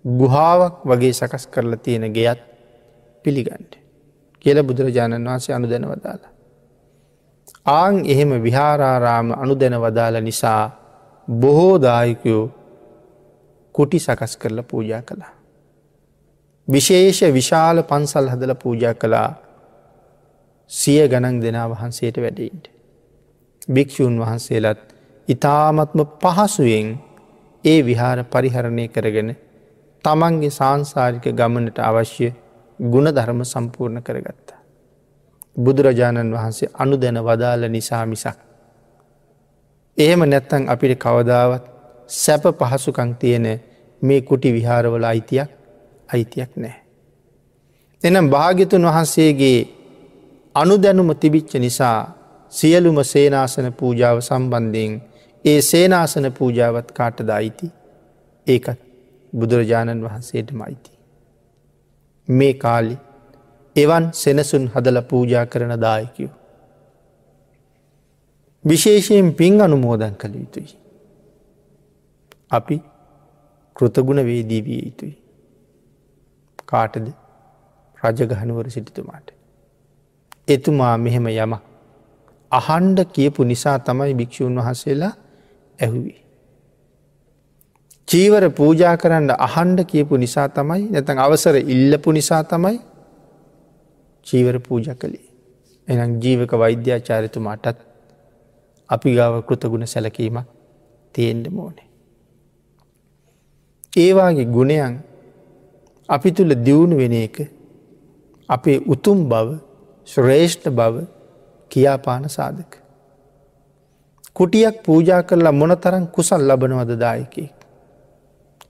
Speaker 1: ගුහාාවක් වගේ සකස් කරලා තියෙන ගෙයත් පිළිගන්ඩ කියල බුදුරජාණන් වහන්සේ අනු දැන වදාලා. ආං එහෙම විහාරාරාම අනු දැන වදාල නිසා බොහෝ දායකයෝ කුටි සකස් කරලා පූජා කළා. විශේෂ විශාල පන්සල් හදල පූජා කළා සිය ගණන් දෙනා වහන්සේට වැඩයින්ට. භික්‍ෂූන් වහන්සේලත් ඉතාමත්ම පහසුවෙන් ඒ විහාර පරිහරණය කරගෙන තමන්ගේ සංසාරික ගමනට අවශ්‍ය ගුණ ධර්ම සම්පූර්ණ කරගත්තා. බුදුරජාණන් වහන්සේ අනු දැන වදාල නිසා මිසක්. එහෙම නැත්තං අපිට කවදාවත් සැප පහසුකං තියෙන මේ කුටි විහාරවල අයිතියක් අයිතියක් නෑ. එනම් භාගිතුන් වහන්සේගේ අනුදැනුම තිබිච්ච නිසා සියලුම සේනාසන පූජාව සම්බන්ධයෙන් ඒ සේනාසන පූජාවත් කාටද අයිති ඒකත් බුදුරජාණන් වහන්සේට මයිති. මේ කාලි එවන් සෙනසුන් හදල පූජා කරන දායකයෝ. විශේෂයෙන් පින් අනුමෝදන් කළ යුතුයි. අපි කෘතගුණ වේදී විය යුතුයි. කාටද රජගහනුවර සිටිතුමාට. එතුමා මෙහෙම යම අහන්ඩ කියපු නිසා තමයි භික්‍ෂූන් වහසේලා ඇහුවි. චීවර පූජා කරන්න අහන්ඩ කියපු නිසා තමයි නැතන් අවසර ඉල්ලපු නිසා තමයි චීවර පූජ කළේ. එනම් ජීවක වෛද්‍යාචාරිතුමාටත් අපි ගාව කෘතගුණ සැලකීමක් තියෙන්ඩ මෝනේ. ඒවාගේ ගුණයන් අපි තුළ දියුණු වෙන එක අපේ උතුම් බව ශ්‍රේෂ්ඨ බව කියාපාන සාධක. කුටියක් පූජා කරලා මොන තරන් කුසල් ලබනවද දායකෙක්.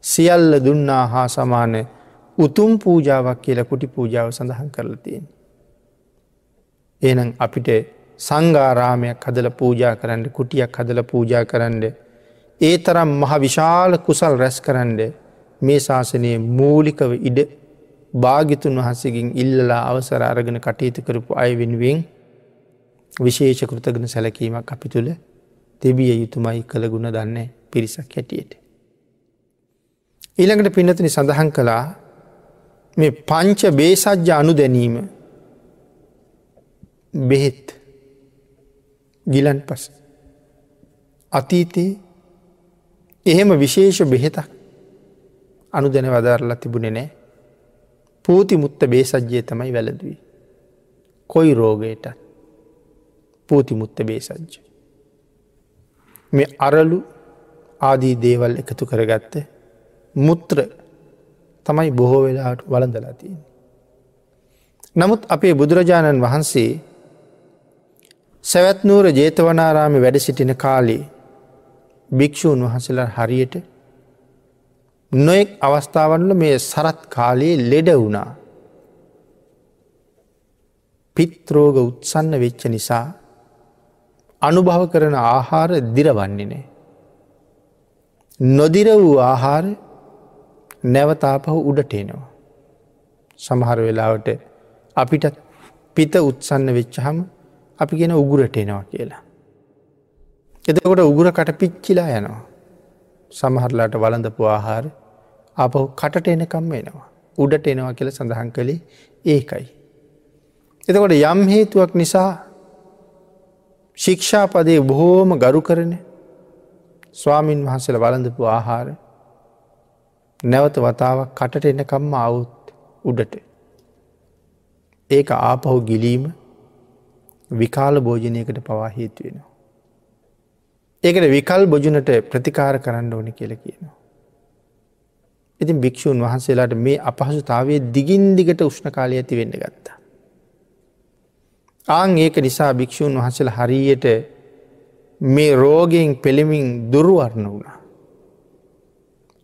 Speaker 1: සියල්ල දුන්නා හා සමාන උතුම් පූජාවක් කියලා කුටි පූජාව සඳහන් කරලතියෙන්. එනම් අපිට සංගාරාමයක් හදල පූජා කරන්න කුටියක් හදල පූජා කරන්න ඒ තරම් මහ විශාල කුසල් රැස් කරන්න මේ ශාසනයේ මූලිකව ඉඩ භාගිතුන් වහන්සේකින් ඉල්ලලා අවසර අරගෙන කටයුතු කරපු අය වෙනුවෙන් විශේෂ කෘතගෙන සැලකීමක් අපි තුළ තිබිය යුතුමයි කළ ගුණ දන්න පිරිසක් හැටියට. ඊළඟට පිනතිනි සඳහන් කළා මේ පංච බේසජ්‍ය අනු දැනීම බෙහෙත් ගිලන් පස අතීතයේ එහෙම විශේෂ බෙහෙතක් අනු දැන වදාරලා තිබුණෙ නෑ පූති මුත්ත බේසජ්ජය තමයි වැලදවී. කොයි රෝගයට පූති මුත්ත බේසජ්ජ. මේ අරලු ආදී දේවල් එකතු කරගත්ත මුත්‍ර තමයි බොහෝ වෙලාට වලඳලාතියෙන්. නමුත් අපේ බුදුරජාණන් වහන්සේ සැවැත්නූර ජේතවනාරාමි වැඩ සිටින කාලේ භික්‍ෂූන් වහසලා හරියට නොෙක් අවස්ථාවන්ල මේ සරත් කාලයේ ලෙඩ වුණා. පිත්‍රෝග උත්සන්න වෙච්ච නිසා අනුභව කරන ආහාර දිරවන්නේ නෑ. නොදිර වූ ආහාර නැවතාපහු උඩට එනවා. සමහර වෙලාවට අපිට පිත උත්සන්න වෙච්චහම අපි ගෙන උගුරට එනවා කියලා. එතකොට උගුරකට පිච්චිලා යනවා. සමහරලාට වලඳපු ආහාර අපහු කටට එනකම්ම එනවා. උඩට එනවා කියල සඳහන් කළේ ඒකයි. එතකොට යම් හේතුවක් නිසා ශික්ෂාපදය බොහෝම ගරු කරන ස්වාමීන් වහන්සල වලඳපු ආහාර නැවත වතාවක් කටට එනකම්ම අවුත් උඩට. ඒක ආපහු ගිලීම විකාල භෝජනයකට පවා හේතුවෙනවා. ඒකට විකල් බොජුනට ප්‍රතිකාර කරන්න ඕන කියල කියනවා. ඉතින් භික්‍ෂූන් වහන්සේලාට මේ අපහසුතාවේ දිගින් දිගට උෂ්ණ කාලය ඇති වෙන්න ගත්තා. ආං ඒක නිසා භික්‍ෂූන් වහසල හරියට මේ රෝගයෙන් පෙළමින් දුරුවරණ වුණා.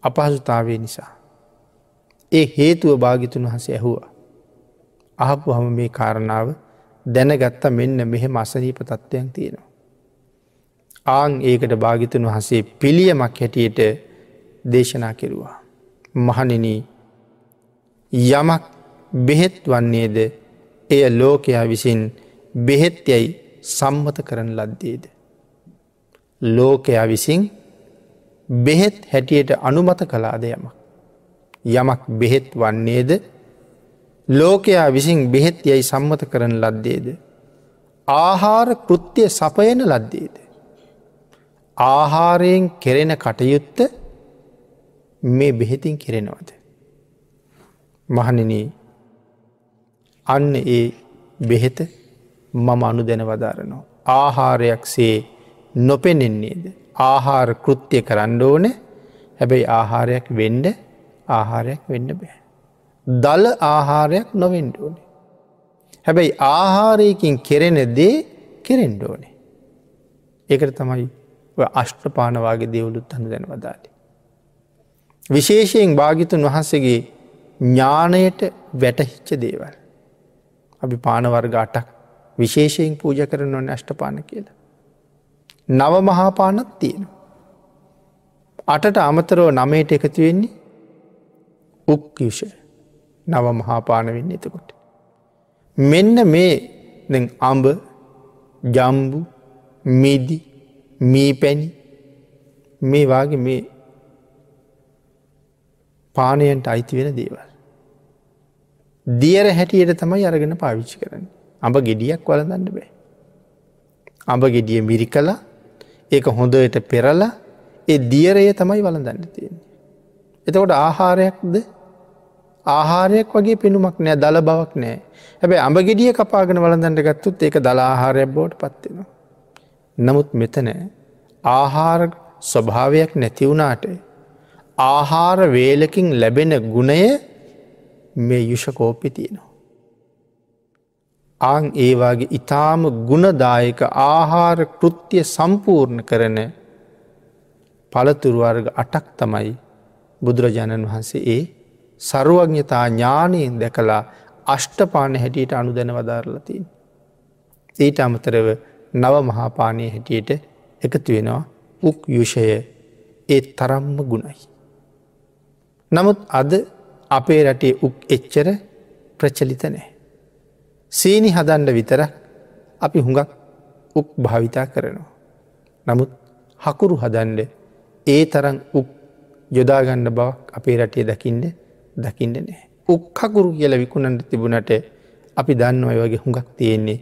Speaker 1: අපහසුතාවේ නිසා. ඒ හේතුව භාගිතුන් වහසේ ඇහුවා. අහපු හම මේ කාරණාව දැනගත්ත මෙන්න මෙහෙම අසනීප තත්ත්වයන් තියෙනවා. ආං ඒකට භාගිතුන් වහසේ පිළියමක් හැටියට දේශනා කෙරුවා. මහනින යමක් බෙහෙත් වන්නේද එය ලෝකයා විසින් බෙහෙත් යැයි සම්මත කරන ලද්දේද. ලෝකයා විසින් බෙහෙත් හැටියට අනුමත කලාද යමක්. යමක් බෙහෙත් වන්නේද ලෝකයා විසින් බෙහෙත් යැයි සම්මත කරන ලද්දේද. ආහාර කෘත්‍යය සපයන ලද්දේද. ආහාරයෙන් කෙරෙන කටයුත්ත මේ බෙහෙතින් කෙරෙනවද. මහනින අන්න ඒ බෙහෙත මම අනු දැන වදාරනවා. ආහාරයක් සේ නොපෙනෙන්නේද. ආහාර කෘත්‍යය කරන්න ඕන හැබැයි ආහාරයක් වෙන්ඩ ආහාරයක් වෙන්න බෑ. දල ආහාරයක් නොවෙන්ඩ ඕනේ. හැබැයි ආහාරයකින් කෙරෙන දේ කෙරෙන්ඩ ඕනේ. ඒකට තමයි අෂ්ටපානවාගේ දෙවුලුත් හඳ දැන වදාලි. විශේෂයෙන් භාගිතුන් වහන්සේගේ ඥානයට වැටහිච්ච දේවල්. අපි පානවර්ග අටක් විශේෂයෙන් පූජ කරන ඕන අෂ්ටපාන කියලා. නව මහාපානත් තියෙන. අටට අමතරව නමයට එකතු වෙන්නේ උක්කිෂ නව මහාපාන වෙන්න එතකොට. මෙන්න මේ අම්බ ජම්බු මිදි මී පැණි මේ වාගේ මේ පානයන්ට අයිති වෙන දේවල්. දියර හැටියට තමයි අරගෙන පාවිච්චි කරන්න. අඹ ගෙඩියක් වලදන්න බෑ. අඹ ගෙඩිය මිරි කලා ඒක හොඳට පෙරලා ඒ දියරය තමයි වලදන්න තියෙන්නේ. එතකොට ආහාරයක්ද ආහාරයක් වගේ පෙනුමක් නෑ දළ බවක් නෑ හැබැ අඹ ගෙඩිය කපාගෙන වලදන්නට ගත්තුත් ඒක දලා ආහාරයක් බෝට පත්වෙනවා. නමුත් මෙතන ආහාර ස්වභාවයක් නැතිවුණාට ආහාර වේලකින් ලැබෙන ගුණය මේ යුෂකෝපි තියෙනවා. ආං ඒවාගේ ඉතාම ගුණදායක ආහාර කෘත්තිය සම්පූර්ණ කරන පළතුරුවර්ග අටක් තමයි බුදුරජාණන් වහන්සේ ඒ සරුවඥතා ඥානයෙන් දැකලා අෂ්ටපාන හැටියට අනු දැන වදාරලතින්. ඊට අමතරව නව මහාපානය හැටියට එකතු වෙනවා උක් යුෂය ඒ තරම්ම ගුණයි. නමුත් අද අපේ රටේ උක් එච්චර ප්‍රචලිත නෑ. සීනි හදන්ඩ විතර අපි හුඟක් උක් භාවිතා කරනවා. නමුත් හකුරු හදන්ඩ ඒ තරන් උක් යොදාගන්න බවක් අපේ රටේ දකිින්ට දකිින්ට නෑ. උක්හකුරු කියල විකුණන්ට තිබුණට අපි දන්න ඔය වගේ හුඟක් තියෙන්නේ.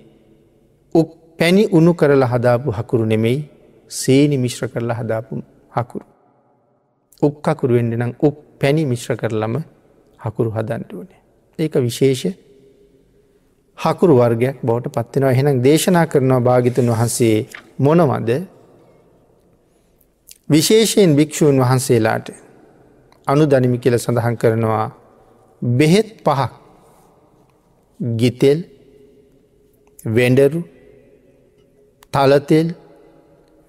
Speaker 1: උක් පැණි උනු කරලා හදාපු හකුරු නෙමෙයි සේනි මිශ්‍ර කරලා හදාපු හකුරු. උක්කකුරු වෙන්ඩ නම් උක් පැණි මිශ්‍ර කරලම හකුරු හදන්ට ඕනේ. ඒක විශේෂ හකුරු වර්ගයක් බවට පත්වෙනවා එහෙනම් දේශනා කරනවා භාගිතුන් වහන්සේ මොනවද? විශේෂයෙන් භික්‍ෂූන් වහන්සේලාට අනු දනිමි කියල සඳහන් කරනවා බෙහෙත් පහක්. ගිතෙල් වෙන්ඩරු තලතෙල්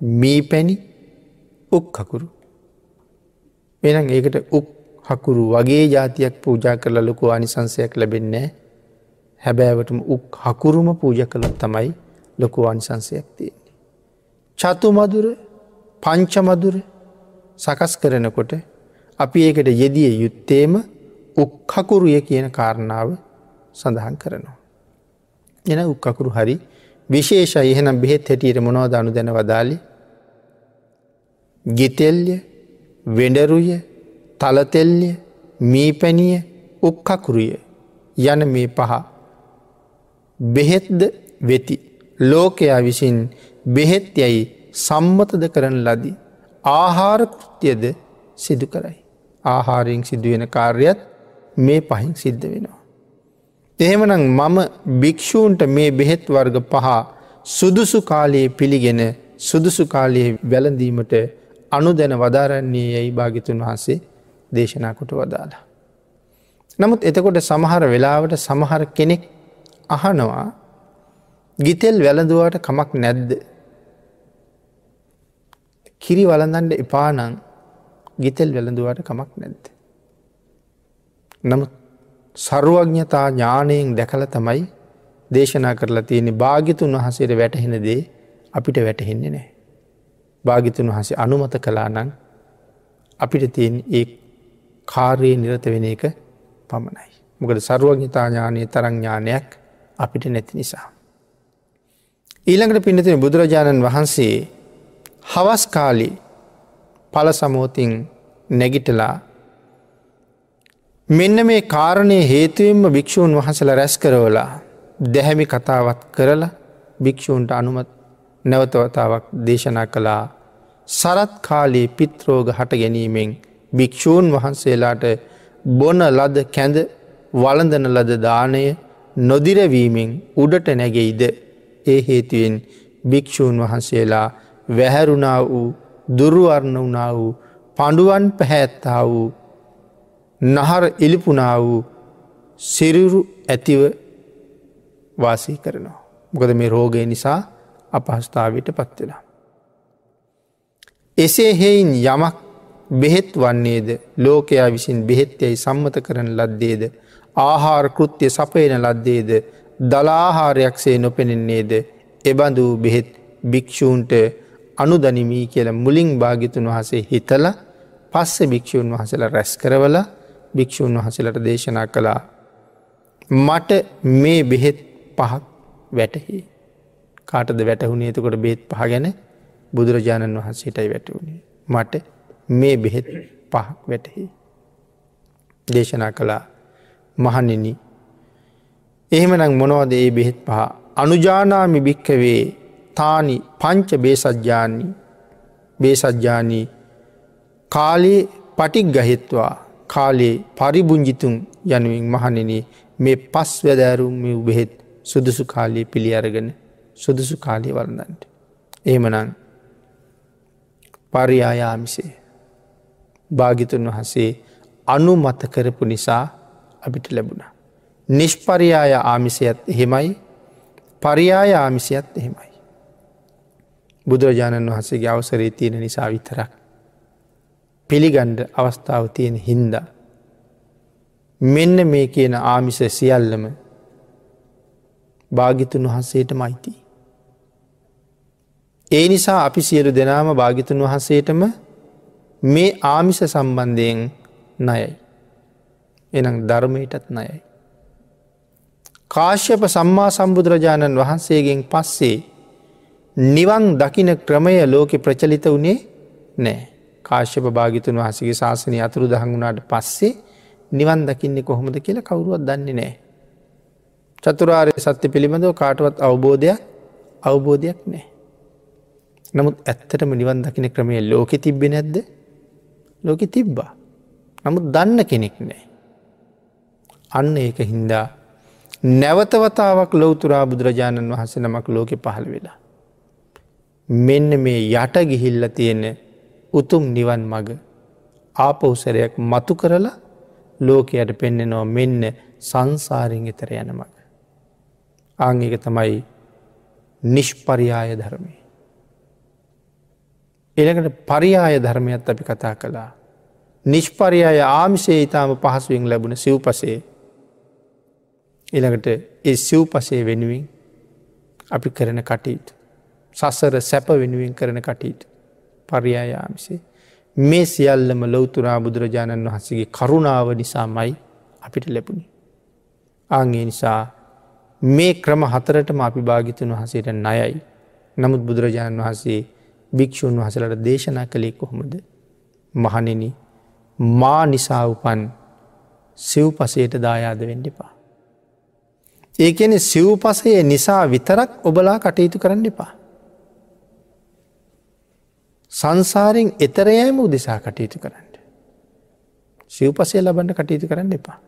Speaker 1: මී පැණි උක් හකුරු. එනම් ඒකට උක් හකුරු වගේ ජාතියක් පූජා කරලා ලොකු අනිසංසයක් ලැබෙන්නේ හැබෑවටම උක් හකුරුම පූජ කළත් තමයි ලොකු අනිසංසයක් තියෙන්නේ. චතුමදුර පංචමදුර සකස් කරනකොට අපි ඒකට යෙදිය යුත්තේම උක්හකුරුය කියන කාරණාව සඳහන් කරනවා. එන උක්කකුරු හරි විශේෂ එහෙනම් බෙහෙත් හැටියට මොනව දනු දැන වදාලි ගෙතෙල්ය වෙඩරුය තලතෙල්ය මීපැනිය උක්කකුරිය යන මේ පහ බෙහෙත්ද වෙති ලෝකයා විසින් බෙහෙත් යැයි සම්මතද කරන ලදී. ආහාර කෘතියද සිදු කරයි. ආහාරයෙන් සිදුවෙන කාර්යත් මේ පහින් සිද්ධ වෙනවා. එහෙමනම් මම භික්‍ෂූන්ට මේ බෙහෙත් වර්ග පහ සුදුසු කාලයේ පිළිගෙන සුදුසු කාලයේ වැලඳීමට අනු දැන වදාරන්නේ යැයි භාගිතුන් වහන්සේ දේශනා කොට වදාලා. නමුත් එතකොට සමහර වෙලාවට සමහර කෙනෙක් අහනවා ගිතෙල් වැළඳුවට කමක් නැද්ද කිරි වලඳන්ඩ එපානං ගිතෙල් වෙළඳුවට කමක් නැද්ද. නමුත් සරුවඥතා ඥානයෙන් දැකල තමයි දේශනා කරලා තියෙනෙ භාගිතුන් වහසේට වැටහෙන දේ අපිට වැටහෙන්නේ නෑ. භාගිතුන් වහසේ අනුමත කලා නං අපිට තියෙන් ඒ කාර්යය නිරත වෙන එක පමණයි. මොකද සරුවඥතා ඥානය තරංඥානයක් අපිට නැති නිසා. ඊළඟට පිනතින බුදුරජාණන් වහන්සේ හවස් කාලි පල සමෝතින් නැගිටලා මෙන්න මේ කාරණය හේතුවෙන්ම භික්‍ෂූන් වහසල රැස් කරවලා දැහැමි කතාවත් කරලා භික්‍ෂූන්ට අනුමත් නැවතවතාවක් දේශනා කළා සරත් කාලයේ පිත්‍රෝග හට ගැනීමෙන් භික්‍ෂූන් වහන්සේලාට බොන ලද කැඳ වලඳන ලද දානය නොදිරවීමෙන් උඩට නැගෙයිද ඒ හේතුවෙන් භික්‍ෂූන් වහන්සේලා වැහැරුණා වූ දුරුවරණ වුණා වූ පඩුවන් පැහැත්තා වූ නහර ඉලිපුනා වූ සිරුරු ඇතිව වාසී කරනවා. මොකද මේ රෝගය නිසා අපහස්ථාවට පත්වෙලා. එසේ හෙයින් යමක් බෙහෙත් වන්නේද ලෝකයා විසින් බෙහෙත්යයි සම්මත කරන ලද්දේද ආහාර කෘත්‍යය සපයන ලද්දේද දලාහාරයක්සේ නොපෙනෙන්නේද එබඳූ බෙහෙත් භික්‍ෂූන්ට අනුදනිමී කියල මුලින් භාගිතුන් වහසේ හිතල පස්ස භික්‍ෂූන් වහසල රැස් කරවල භික්‍ෂූන් වහසලට දේශනා කළා. මට මේ බෙහෙත් පහක් වැටහි. කාටද වැටහුණේ එතකොට බෙත් පහ ගැන බුදුරජාණන් වහන්සේටයි වැටවුණේ. මට මේ බෙහෙත් පහක් වැටහි. දේශනා කළා මහනිනි එහෙමනම් මොනවද ඒ බෙහෙත් පහ? අනුජානාමි භික්කවේ තානි පංච බේසජ්‍යානී බේසජ්‍යානී කාලයේ පටික් ගහෙත්වා කාලේ පරිබුංජිතුන් යනුවෙන් මහනෙන මේ පස් වැදෑරුම් උබෙහෙත් සුදුසු කාලයේ පිළි අරගෙන සුදුසු කාලය වරදන්ට. ඒමනං පරියායාමිසේ භාගිතුන් වහසේ අනුමත කරපු නිසා අපිට ලැබුණ. නිෂ්පරියාය ආමිසයත් එහෙමයි පරියාය ආමිසයත් එහෙමයි. බුදුරජාණන් වහන්සේගේ අවසරේ තියෙන නිසා විතරක්. පිළිගණ්ඩ අවස්ථාව තියෙන හින්ද. මෙන්න මේ කියන ආමිස සියල්ලම භාගිතුන් වහන්සේට මයිති. ඒ නිසා අපි සියලු දෙනාම භාගිතුන් වහන්සේටම මේ ආමිස සම්බන්ධයෙන් නයයි. එනම් ධර්මයටත් නයයි. කාශ්‍යප සම්මා සම්බුදුරජාණන් වහන්සේගෙන් පස්සේ නිවන් දකින ක්‍රමය ලෝකෙ ප්‍රචලිත වනේ නෑ කාශ්‍යප භාගිතුන් වහසගේ ශාසනය අතුරු දහඟුණාට පස්සේ නිවන් දකින්නේ කොහොමද කියලා කවුරුවත් දන්නේ නෑ. චතුරාරය සත්‍ය පිළිබඳව කාටවත් අවබෝධයක් අවබෝධයක් නෑ. නමුත් ඇත්තටම නිවන් දකින ක්‍රමය ලෝකෙ තිබ්බෙ නැද්ද ලෝකෙ තිබ්බා. නමුත් දන්න කෙනෙක් නෑ. අන්න ඒක හින්දා නැවතවතාවක් ලොවතුරා බුදුරජාණන් වහස නමක් ලෝකෙ පහළ වෙලා. මෙන්න මේ යට ගිහිල්ල තියෙන උතුම් නිවන් මග ආපවසරයක් මතු කරලා ලෝකයට පෙන්නෙනවා මෙන්න සංසාරෙන් එතර යන මග. ආංගික තමයි නිෂ්පරියාය ධර්මය. එළකට පරියාය ධර්මයත් අපි කතා කළා. නිෂ්පරියාය ආමිසේ ඉතාම පහසුවෙන් ලැබුණ සිව්පසේ එළඟට ඒ සිව්පසේ වෙනුවෙන් අපි කරන කටයුතු. සසර සැප වෙනුවෙන් කරන කටයුතු. පරියායාමිසේ. මේ සියල්ලම ලොවතුරා බුදුරජාණන් වහන්සේගේ කරුණාව නිසාමයි අපිට ලැබුණි. ආගේ නිසා මේ ක්‍රම හතරටම අපි භාගිතන් වහසේට නයයි. නමුත් බුදුරජාණන් වහන්සේ භික්‍ෂූන් වහසලට දේශනා කළේ කොහොමද. මහනෙන මා නිසා උපන් සිව් පසයට දායාද වෙන්ඩිපා. ඒකන සිව්පසය නිසා විතරක් ඔබලා කටයුතු කරන්න එපා. සංසාරෙන් එතරයෑම උදෙසා කටයුතු කරන්න. සිව්පසය ලබන්න කටයුතු කරන්න එපා.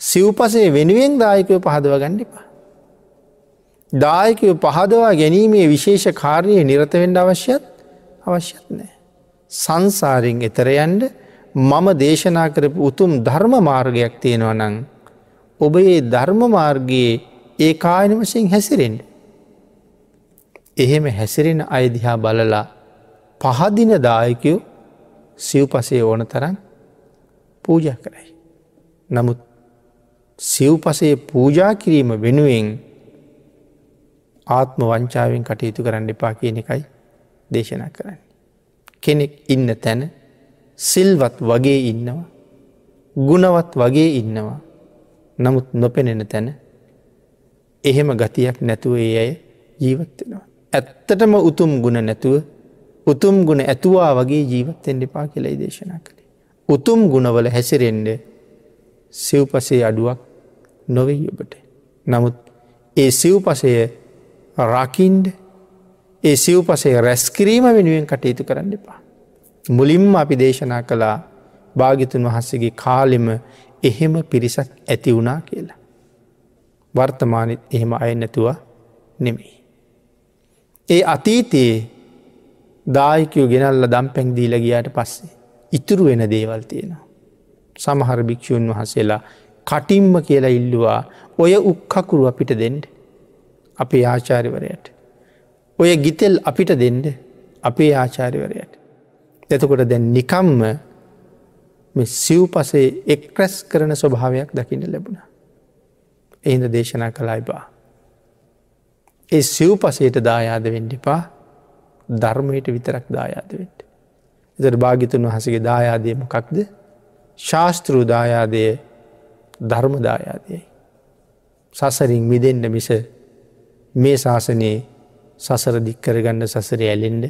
Speaker 1: සිව්පසේ වෙනුවෙන් දායකව පහදව ගන්න එපා. දායකව පහදවා ගැනීමේ විශේෂ කාරණය නිරතවෙන්ඩ අවශ්‍යත් අවශ්‍යත් නෑ. සංසාරෙන් එතරයන්ට මම දේශනා කරපු උතුම් ධර්ම මාර්ගයක් තියෙනවා නං ඔබ ඒ ධර්ම මාර්ගයේ ඒ කායන වශයෙන් හැසිරෙන්ට. එහෙම හැසිරෙන අයදිහා බලලා පහදින දායකයෝ සිව්පසේ ඕන තරන් පූජ කරයි. නමුත් සිව්පසේ පූජා කිරීම වෙනුවෙන් ආත්ම වංචාවෙන් කටයුතු කරන්න එපා කියන එකයි දේශනා කරන්න. කෙනෙක් ඉන්න තැන සිල්වත් වගේ ඉන්නවා ගුණවත් වගේ ඉන්නවා නමුත් නොපෙනෙන තැන එහෙම ගතියක් නැතුව ඒ අය ජීවත්වෙනවා. ඇත්තටම උතුම් ගුණ නැතුව උතුම් ගුණ ඇතුවා වගේ ජීවත්තෙන් දෙපා කියලයි දේශනා කළේ. උතුම් ගුණවල හැසිරෙන්ඩ සිව්පසේ අඩුවක් නොවෙයි ඔබට. නමුත් ඒ සිව්පසය රකින්ඩ ඒ සිව්පසේ රැස්කිරීම වෙනුවෙන් කටයුතු කරන්න එපා. මුලින්ම අපි දේශනා කළා භාගිතුන් වහන්සේගේ කාලෙම එහෙම පිරිසක් ඇති වුණා කියලා. වර්තමානත් එහෙම අය නැතුව නෙමෙයි. ඒ අතීතයේ දායකයෝ ගෙනල්ල දම් පැන්දීල ගියාට පස්සේ. ඉතුරු වෙන දේවල් තියෙනවා. සමහර භික්‍ෂූන් වහසේලා කටිම්ම කියලා ඉල්ලවා ඔය උක්කකුරු අපිට දෙන්ඩ අපේ ආචාරිවරයට. ඔය ගිතෙල් අපිට දෙන්ඩ අපේ ආචාරිවරයට. එතකොට දැන් නිකම්ම මේ සිව් පසේ එක්රැස් කරන ස්වභාවයක් දකින්න ලැබුණ. එහිද දේශනා කලායි බා. ඒ සිව් පසේට දායාද වෙන්ඩිපා ධර්මයට විතරක් දායාදවෙන්ට. එතට භාගිතුන් වහසගේ දායාදය මොකක්ද ශාස්තෘ දායාදය ධර්මදායාදයයි. සසරින් මිදෙන්ට මිස මේ ශාසනයේ සසර දික්කරගන්න සසරය ඇලෙන්ඩ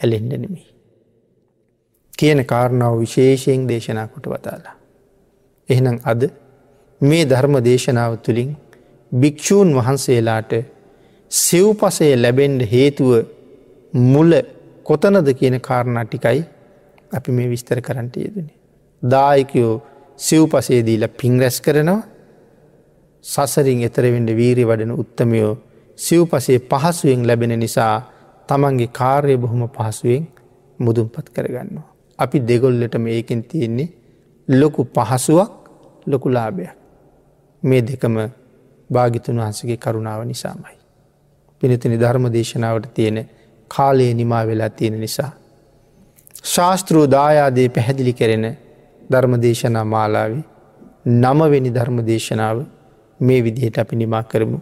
Speaker 1: ඇලෙන්ඩ නෙමේ. කියන කාරණාව විශේෂයෙන් දේශනා කොට වතාලා. එහෙනම් අද මේ ධර්ම දේශනාව තුළින් භික්‍ෂූන් වහන්සේලාට සිව්පසය ලැබෙන්ඩ හේතුව මුල කොතනද කියන කාරණා ටිකයි අපි මේ විස්තර කරන්නට යෙදනේ. දායකයෝ සිව්පසේදීල පිංරැස් කරනවා සසරින් එතරවෙඩ වීරි වඩන උත්තමයෝ සිව්පසේ පහසුවෙන් ලැබෙන නිසා තමන්ගේ කාර්ය බොහොම පහසුවෙන් මුදුන්පත් කරගන්නවා. අපි දෙගොල්ලට මේකින් තියෙන්නේ ලොකු පහසුවක් ලොකු ලාභයක්. මේ දෙකම භාගිතුන් වහන්සගේ කරුණාව නිසාමයි. පිනතිනි ධර්ම දේශනාවට තියෙන කාලයේ නිමා වෙලා තියෙන නිසා. ශාස්තෘූ දායාදය පැහැදිලි කෙරෙන ධර්මදේශනා මාලාවි නමවෙනි ධර්ම දේශනාව මේ විදිහට අපි නිමා කරමු.